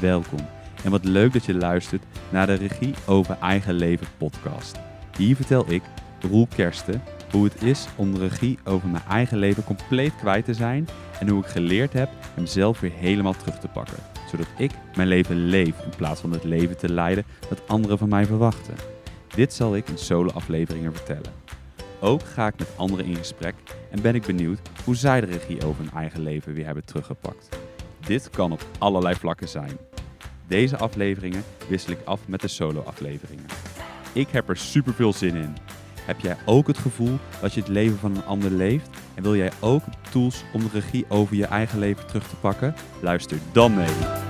welkom. En wat leuk dat je luistert naar de Regie over Eigen Leven podcast. Hier vertel ik, Roel Kersten, hoe het is om de regie over mijn eigen leven compleet kwijt te zijn en hoe ik geleerd heb hem zelf weer helemaal terug te pakken. Zodat ik mijn leven leef in plaats van het leven te leiden dat anderen van mij verwachten. Dit zal ik in solo-afleveringen vertellen. Ook ga ik met anderen in gesprek en ben ik benieuwd hoe zij de regie over hun eigen leven weer hebben teruggepakt. Dit kan op allerlei vlakken zijn. Deze afleveringen wissel ik af met de solo-afleveringen. Ik heb er super veel zin in. Heb jij ook het gevoel dat je het leven van een ander leeft? En wil jij ook tools om de regie over je eigen leven terug te pakken? Luister dan mee.